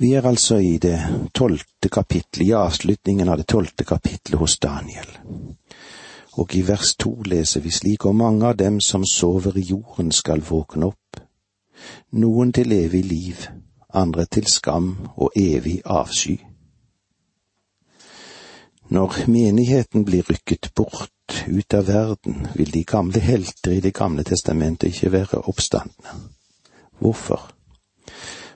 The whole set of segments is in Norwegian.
Vi er altså i det tolvte kapittelet, i avslutningen av det tolvte kapittelet hos Daniel. Og i vers to leser vi slik om mange av dem som sover i jorden skal våkne opp, noen til evig liv, andre til skam og evig avsky. Når menigheten blir rykket bort ut av verden, vil de gamle helter i Det gamle testamentet ikke være oppstandne. Hvorfor?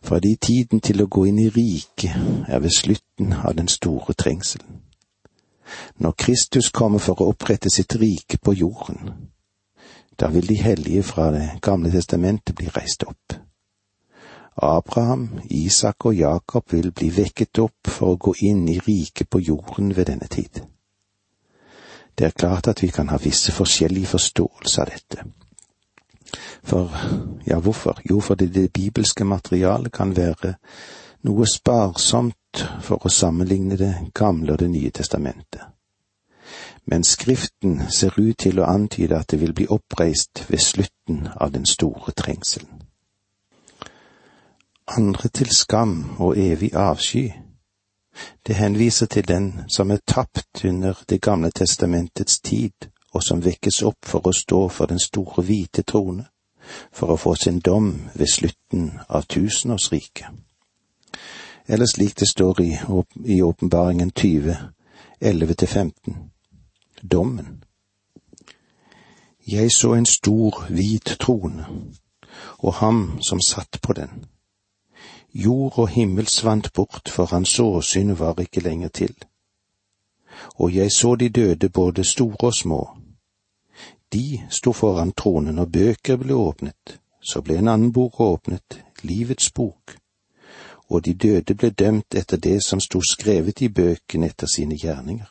Fordi tiden til å gå inn i riket er ved slutten av den store trengselen. Når Kristus kommer for å opprette sitt rike på jorden, da vil de hellige fra Det gamle testamentet bli reist opp. Abraham, Isak og Jakob vil bli vekket opp for å gå inn i riket på jorden ved denne tid. Det er klart at vi kan ha visse forskjellige forståelser av dette. For, ja, hvorfor? Jo, fordi det bibelske materialet kan være noe sparsomt for å sammenligne Det gamle og Det nye testamentet. Men Skriften ser ut til å antyde at det vil bli oppreist ved slutten av den store trengselen. Andre til skam og evig avsky. Det henviser til den som er tapt under Det gamle testamentets tid, og som vekkes opp for å stå for den store hvite trone for å få sin dom ved slutten av tusenårsriket. Eller slik det står i, i åpenbaringen 20, 11-15. Dommen. Jeg så en stor, hvit trone, og ham som satt på den. Jord og himmel svant bort, for hans åsyn var ikke lenger til. Og jeg så de døde, både store og små, de sto foran tronen, og bøker ble åpnet. Så ble en annen bok åpnet, Livets bok, og de døde ble dømt etter det som sto skrevet i bøkene etter sine gjerninger.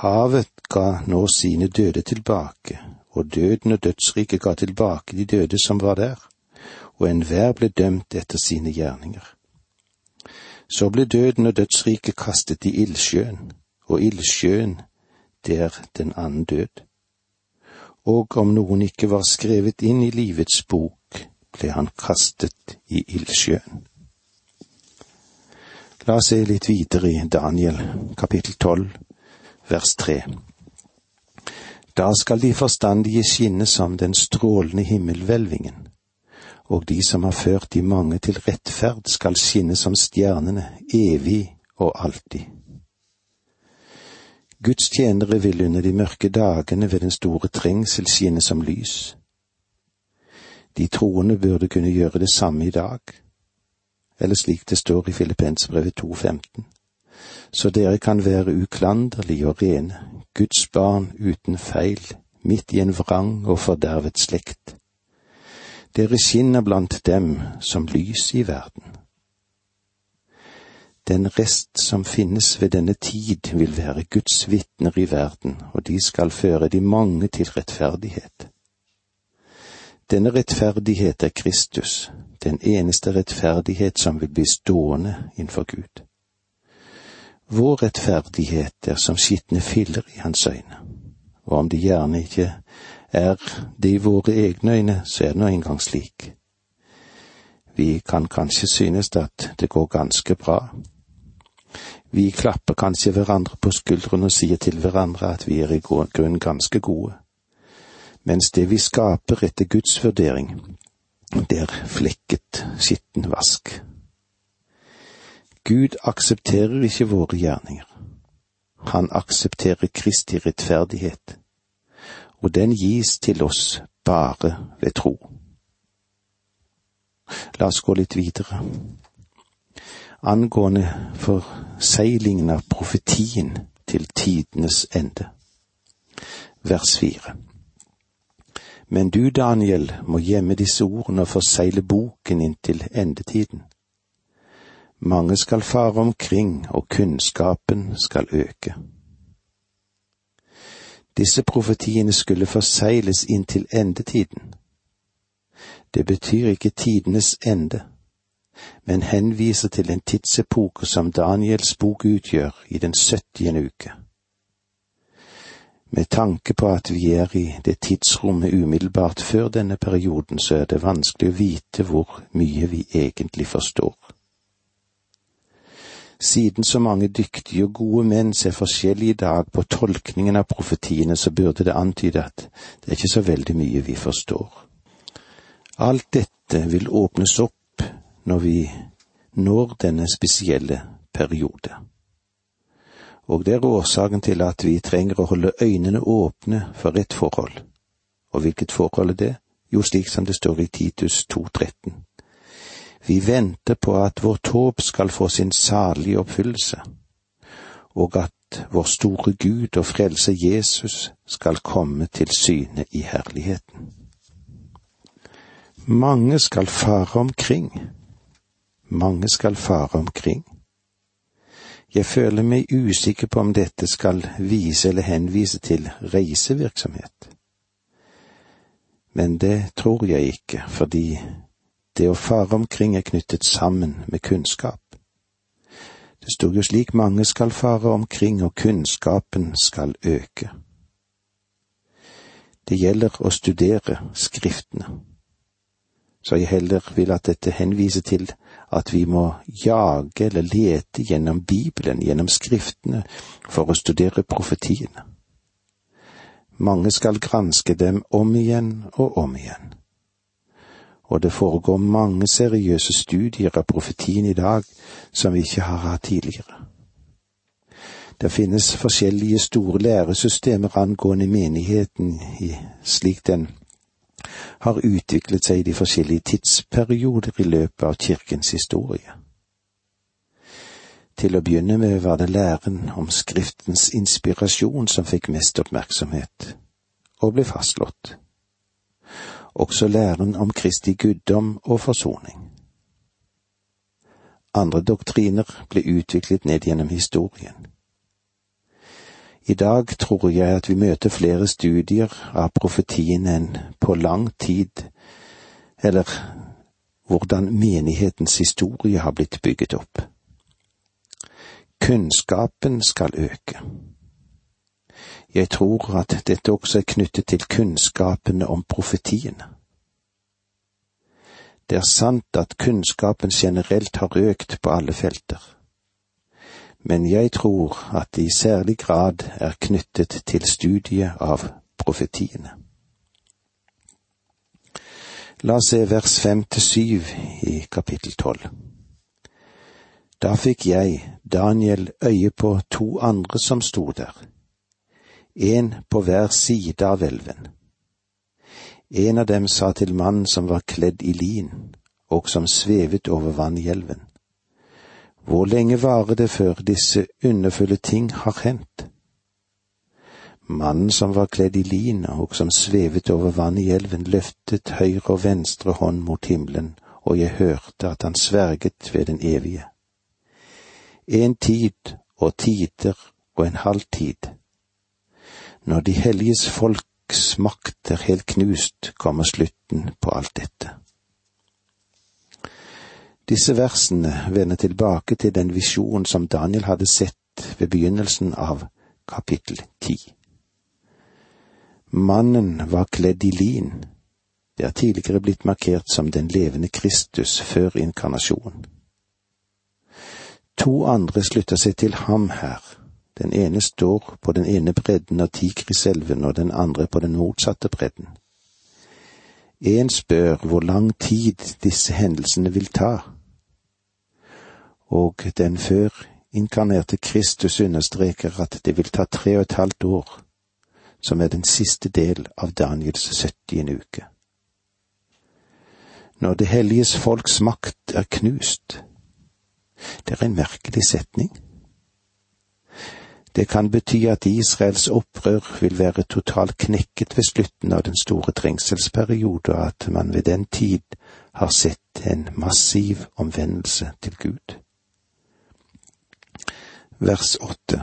Havet ga nå sine døde tilbake, og døden og dødsriket ga tilbake de døde som var der, og enhver ble dømt etter sine gjerninger. Så ble døden og dødsriket kastet i ildsjøen, og ildsjøen, det er den annen død og om noen ikke var skrevet inn i livets bok, ble han kastet i ildsjøen. La oss se litt videre i Daniel kapittel tolv vers tre. Da skal de forstandige skinne som den strålende himmelhvelvingen, og de som har ført de mange til rettferd skal skinne som stjernene evig og alltid. Guds tjenere vil under de mørke dagene ved den store trengsel skinne som lys. De troende burde kunne gjøre det samme i dag, eller slik det står i Filippensbrevet 2.15. Så dere kan være uklanderlige og rene, Guds barn uten feil, midt i en vrang og fordervet slekt. Dere skinner blant dem som lys i verden. Den rest som finnes ved denne tid, vil være Guds vitner i verden, og de skal føre de mange til rettferdighet. Denne rettferdighet er Kristus, den eneste rettferdighet som vil bli stående innenfor Gud. Vår rettferdighet er som skitne filler i hans øyne, og om det gjerne ikke er det i våre egne øyne, så er det nå engang slik. Vi kan kanskje synes at det går ganske bra, vi klapper kanskje hverandre på skuldrene og sier til hverandre at vi er i grunn ganske gode, mens det vi skaper etter Guds vurdering, det er flekket, skitten vask. Gud aksepterer ikke våre gjerninger. Han aksepterer Kristi rettferdighet, og den gis til oss bare ved tro. La oss gå litt videre angående forseglingen av profetien til tidenes ende. Vers fire. Men du, Daniel, må gjemme disse ordene og forsegle boken inntil endetiden. Mange skal fare omkring, og kunnskapen skal øke. Disse profetiene skulle forsegles inntil endetiden. Det betyr ikke tidenes ende men henviser til en tidsepoke som Daniels bok utgjør i den syttiende uke. Med tanke på at vi er i det tidsrommet umiddelbart før denne perioden, så er det vanskelig å vite hvor mye vi egentlig forstår. Siden så mange dyktige og gode menn ser forskjellig i dag på tolkningen av profetiene, så burde det antyde at det er ikke så veldig mye vi forstår. Alt dette vil åpnes opp når vi når denne spesielle periode. Og det er årsaken til at vi trenger å holde øynene åpne for et forhold. Og hvilket forhold er det? Jo, slik som det står i Titus 2.13. Vi venter på at vårt håp skal få sin salige oppfyllelse, og at vår store Gud og frelse Jesus skal komme til syne i herligheten. Mange skal fare omkring, mange skal fare omkring. Jeg føler meg usikker på om dette skal vise eller henvise til reisevirksomhet. Men det tror jeg ikke, fordi det å fare omkring er knyttet sammen med kunnskap. Det stod jo slik mange skal fare omkring, og kunnskapen skal øke. Det gjelder å studere Skriftene, så jeg heller vil at dette henviser til at vi må jage eller lete gjennom Bibelen, gjennom Skriftene, for å studere profetiene. Mange skal granske dem om igjen og om igjen og det foregår mange seriøse studier av profetien i dag som vi ikke har hatt tidligere. Det finnes forskjellige store læresystemer angående menigheten slik den har utviklet seg i de forskjellige tidsperioder i løpet av kirkens historie. Til å begynne med var det læren om Skriftens inspirasjon som fikk mest oppmerksomhet, og ble fastslått også læren om Kristi guddom og forsoning. Andre doktriner ble utviklet ned gjennom historien. I dag tror jeg at vi møter flere studier av profetien enn på lang tid, eller hvordan menighetens historie har blitt bygget opp. Kunnskapen skal øke. Jeg tror at dette også er knyttet til kunnskapene om profetiene. Det er sant at kunnskapen generelt har økt på alle felter, men jeg tror at det i særlig grad er knyttet til studiet av profetiene. La oss se vers fem til syv i kapittel tolv. Da fikk jeg, Daniel, øye på to andre som sto der en på hver side av elven. En av dem sa til mannen som var kledd i lin, og som svevet over vann i elven. Hvor lenge varer det før disse underfulle ting har hendt? Mannen som var kledd i lin og som svevet over vann i elven, løftet høyre og venstre hånd mot himmelen, og jeg hørte at han sverget ved den evige. En tid og tider og en halv tid når de helliges folks makt er helt knust, kommer slutten på alt dette. Disse versene vender tilbake til den visjonen som Daniel hadde sett ved begynnelsen av kapittel ti. Mannen var kledd i lin. Det er tidligere blitt markert som den levende Kristus før inkarnasjonen. To andre slutter seg til ham her den ene står på den ene bredden av Tigriselven og den andre på den motsatte bredden. En spør hvor lang tid disse hendelsene vil ta, og den før inkarnerte Kristus understreker at det vil ta tre og et halvt år, som er den siste del av Daniels syttiende uke. Når det helliges folks makt er knust, det er en merkelig setning. Det kan bety at Israels opprør vil være totalt knekket ved slutten av den store trengselsperiode, og at man ved den tid har sett en massiv omvendelse til Gud. Vers åtte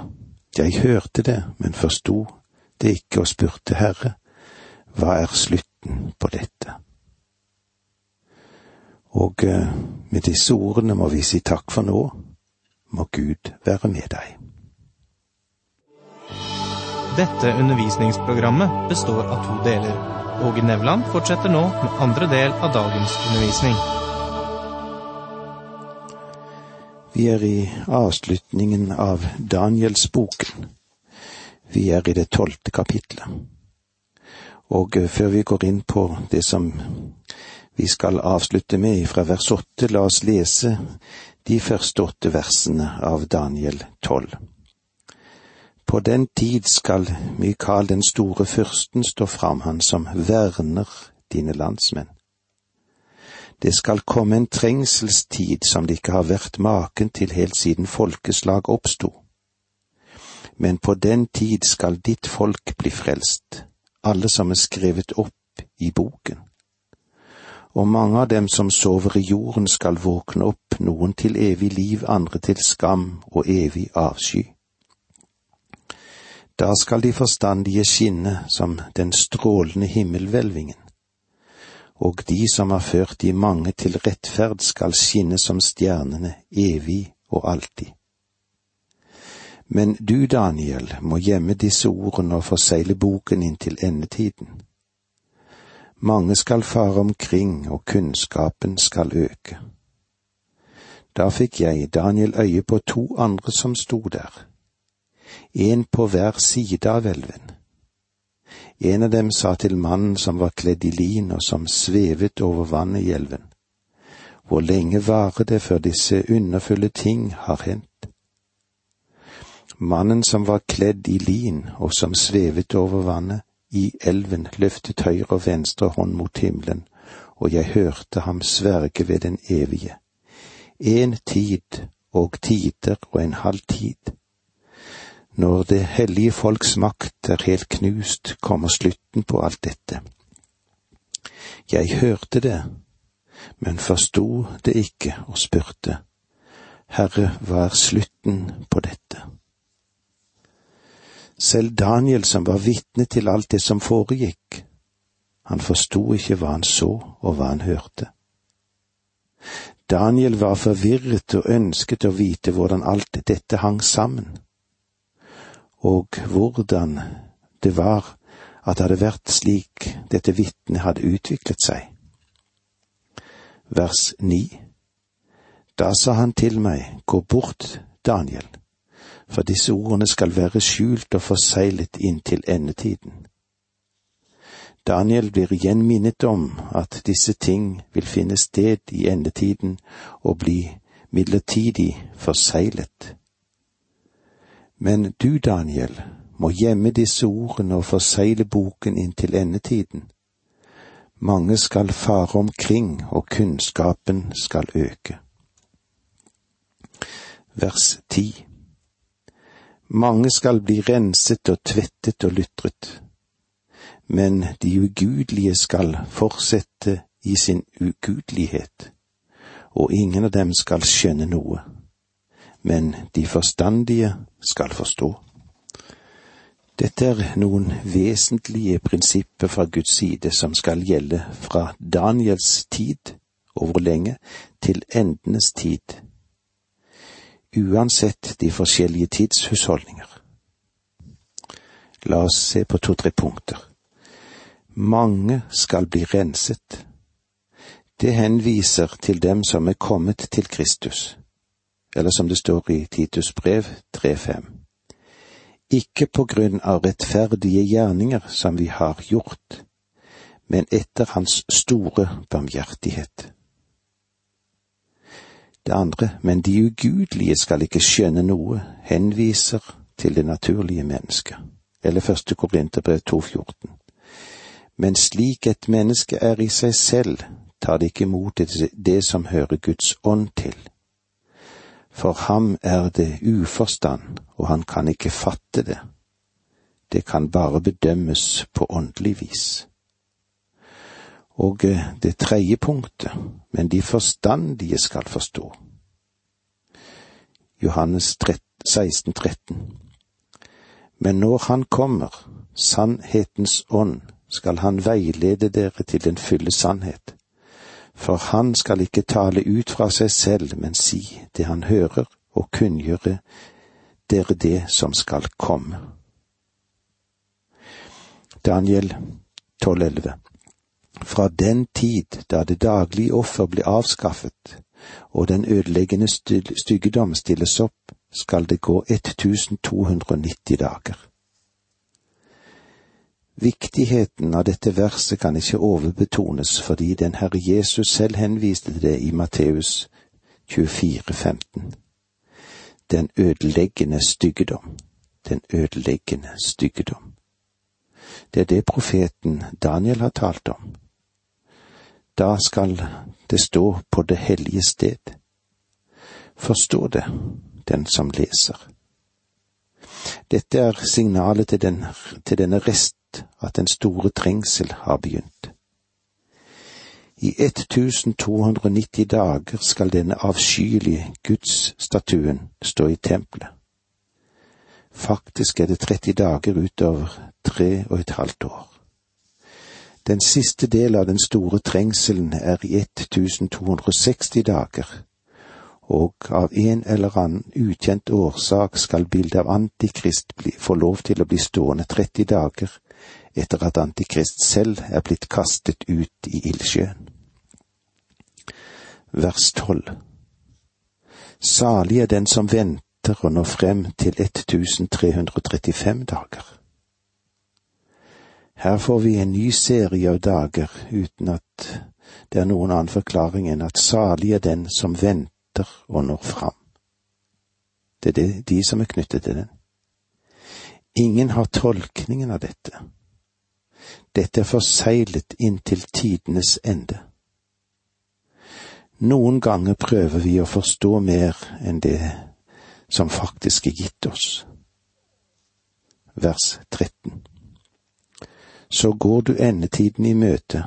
Jeg hørte det, men forsto det ikke og spurte Herre, hva er slutten på dette? Og eh, med disse ordene må vi si takk for nå, må Gud være med deg. Dette undervisningsprogrammet består av to deler. Åge Nevland fortsetter nå med andre del av dagens undervisning. Vi er i avslutningen av Danielsboken. Vi er i det tolvte kapitlet. Og eh, før vi går inn på det som vi skal avslutte med fra vers åtte, la oss lese de første åtte versene av Daniel tolv. På den tid skal Mikael den store fyrsten stå fram, han som verner dine landsmenn. Det skal komme en trengselstid som det ikke har vært maken til helt siden folkeslag oppsto. Men på den tid skal ditt folk bli frelst, alle som er skrevet opp i boken. Og mange av dem som sover i jorden skal våkne opp, noen til evig liv, andre til skam og evig avsky. Da skal de forstandige skinne som den strålende himmelhvelvingen og de som har ført de mange til rettferd skal skinne som stjernene evig og alltid. Men du, Daniel, må gjemme disse ordene og forsegle boken inntil endetiden. Mange skal fare omkring, og kunnskapen skal øke. Da fikk jeg, Daniel, øye på to andre som sto der, en på hver side av elven. En av dem sa til mannen som var kledd i lin og som svevet over vannet i elven, Hvor lenge varer det før disse underfulle ting har hendt? Mannen som var kledd i lin og som svevet over vannet i elven, løftet høyre og venstre hånd mot himmelen, og jeg hørte ham sverge ved den evige. En tid og tider og en halv tid når det hellige folks makt er helt knust, kommer slutten på alt dette. Jeg hørte det, men forsto det ikke og spurte, Herre, hva er slutten på dette? Selv Daniel, som var vitne til alt det som foregikk, han forsto ikke hva han så og hva han hørte. Daniel var forvirret og ønsket å vite hvordan alt dette hang sammen og hvordan det var at det hadde vært slik dette vitnet hadde utviklet seg. Vers ni Da sa han til meg, gå bort, Daniel, for disse ordene skal være skjult og forseglet inntil endetiden. Daniel blir igjen minnet om at disse ting vil finne sted i endetiden og bli midlertidig forseglet. Men du, Daniel, må gjemme disse ordene og forsegle boken inntil endetiden. Mange skal fare omkring, og kunnskapen skal øke. Vers ti Mange skal bli renset og tvettet og lytret, men de ugudelige skal fortsette i sin ugudelighet, og ingen av dem skal skjønne noe men de forstandige skal forstå. Dette er noen vesentlige prinsipper fra Guds side som skal gjelde fra Daniels tid, og hvor lenge, til endenes tid, uansett de forskjellige tidshusholdninger. La oss se på to–tre punkter. Mange skal bli renset. Det henviser til dem som er kommet til Kristus eller som det står i Titus brev 3.5. Ikke på grunn av rettferdige gjerninger som vi har gjort, men etter Hans store barmhjertighet. Det andre, men de ugudelige skal ikke skjønne noe, henviser til det naturlige mennesket, eller første Korinterbrev 2.14. Men slik et menneske er i seg selv, tar det ikke imot det som hører Guds ånd til for ham er det uforstand, og han kan ikke fatte det. Det kan bare bedømmes på åndelig vis. Og eh, det tredje punktet, men de forstandige skal forstå. Johannes 16, 13. Men når han kommer, sannhetens ånd, skal han veilede dere til den fulle sannhet for han skal ikke tale ut fra seg selv, men si det han hører, og kunngjøre dere det som skal komme. Daniel 12,11 Fra den tid da det daglige offer ble avskaffet, og den ødeleggende styggedom stilles opp, skal det gå 1290 dager. Viktigheten av dette verset kan ikke overbetones fordi den Herre Jesus selv henviste til det i Matteus 24, 15. Den ødeleggende styggedom. Den ødeleggende styggedom. Det er det profeten Daniel har talt om. Da skal det stå på det hellige sted. Forstå det, den som leser. Dette er signalet til, den, til denne rest at den store trengsel har begynt. I 1290 dager skal denne avskyelige gudsstatuen stå i tempelet. Faktisk er det 30 dager utover tre og et halvt år. Den siste del av den store trengselen er i 1260 dager, og av en eller annen ukjent årsak skal bildet av Antikrist få lov til å bli stående 30 dager etter at Antikrist selv er blitt kastet ut i ildsjøen. Vers tolv Salig er den som venter og når frem til 1335 dager. Her får vi en ny serie av dager uten at det er noen annen forklaring enn at salig er den som venter og når fram. Det er det, de som er knyttet til den. Ingen har tolkningen av dette. Dette er forseglet inntil tidenes ende. Noen ganger prøver vi å forstå mer enn det som faktisk er gitt oss. Vers 13 Så går du endetiden i møte.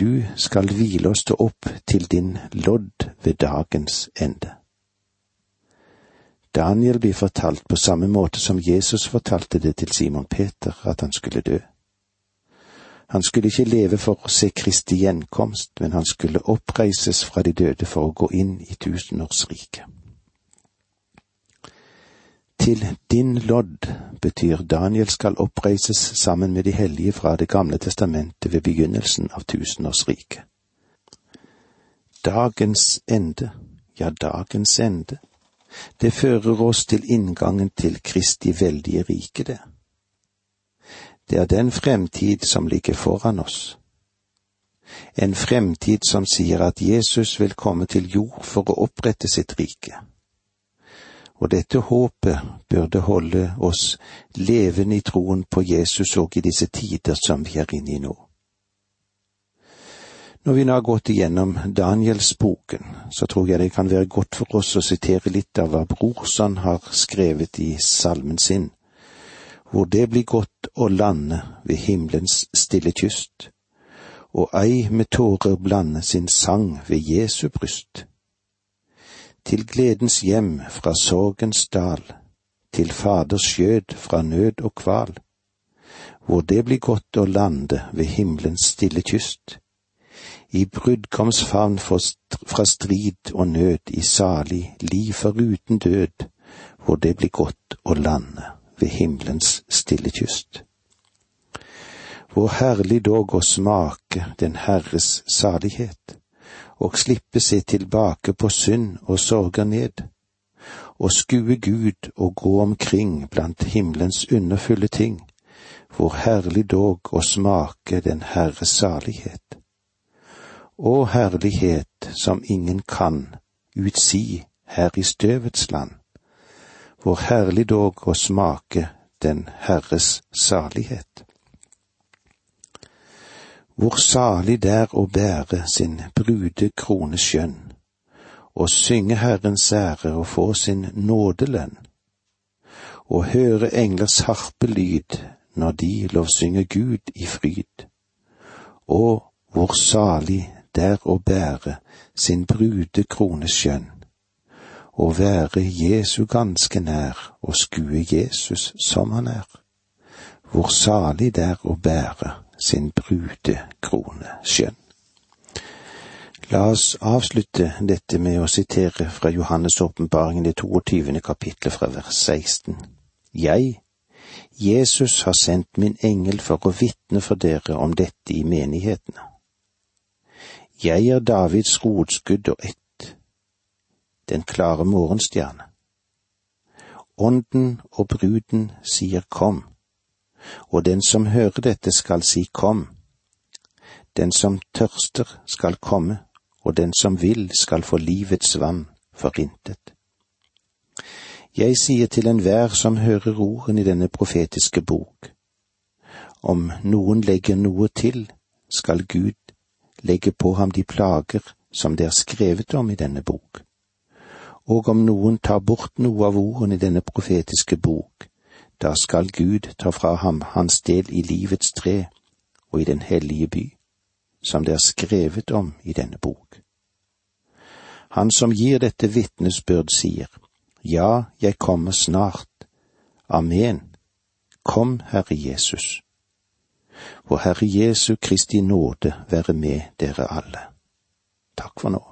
Du skal hvile og stå opp til din lodd ved dagens ende. Daniel blir fortalt på samme måte som Jesus fortalte det til Simon Peter, at han skulle dø. Han skulle ikke leve for å se Kristi gjenkomst, men han skulle oppreises fra de døde for å gå inn i tusenårsriket. Til din lodd betyr Daniel skal oppreises sammen med de hellige fra Det gamle testamentet ved begynnelsen av tusenårsriket. Dagens ende, ja, dagens ende, det fører oss til inngangen til Kristi veldige rike, det. Det er den fremtid som ligger foran oss. En fremtid som sier at Jesus vil komme til jord for å opprette sitt rike. Og dette håpet burde holde oss levende i troen på Jesus og i disse tider som vi er inne i nå. Når vi nå har gått igjennom Danielsboken, så tror jeg det kan være godt for oss å sitere litt av hva Brorson har skrevet i salmen sin hvor det blir godt å lande ved himmelens stille kyst, og ei med tårer blande sin sang ved Jesu bryst. Til gledens hjem fra sorgens dal, til Faders skjød fra nød og kval, hvor det blir godt å lande ved himmelens stille kyst, i brudgomsfavn fra strid og nød i salig liv foruten død, hvor det blir godt å lande ved himmelens stille kyst. Hvor herlig dog å smake den Herres salighet, og slippe seg tilbake på synd og sorger ned, og skue Gud og gå omkring blant himmelens underfulle ting, hvor herlig dog å smake den Herres salighet. Å herlighet som ingen kan utsi her i støvets land, hvor herlig dog å smake den Herres salighet. Hvor salig det er å bære sin brudekrone skjønn, og synge Herrens ære og få sin nådelønn, og høre englers harpelyd når de lovsynger Gud i fryd, og hvor salig det er å bære sin brudekrones skjønn, å være Jesu ganske nær og skue Jesus som han er. Hvor salig det er å bære sin brudekrone skjønn. La oss avslutte dette med å sitere fra Johannes' åpenbaring det 22. kapittelet fra vers 16. Jeg, Jesus, har sendt min engel for å vitne for dere om dette i menighetene. Jeg er Davids rotskudd og ett, den klare morgenstjerne. Ånden og bruden sier kom, og den som hører dette skal si kom. Den som tørster skal komme, og den som vil skal få livets vann for intet. Jeg sier til enhver som hører ordene i denne profetiske bok, om noen legger noe til, skal Gud legge på ham de plager som det er skrevet om i denne bok. Og om noen tar bort noe av ordene i denne profetiske bok, da skal Gud ta fra ham hans del i livets tre og i den hellige by, som det er skrevet om i denne bok. Han som gir dette vitnesbyrd, sier, Ja, jeg kommer snart. Amen. Kom, Herre Jesus. Vår Herre Jesu Kristi nåde være med dere alle. Takk for nå.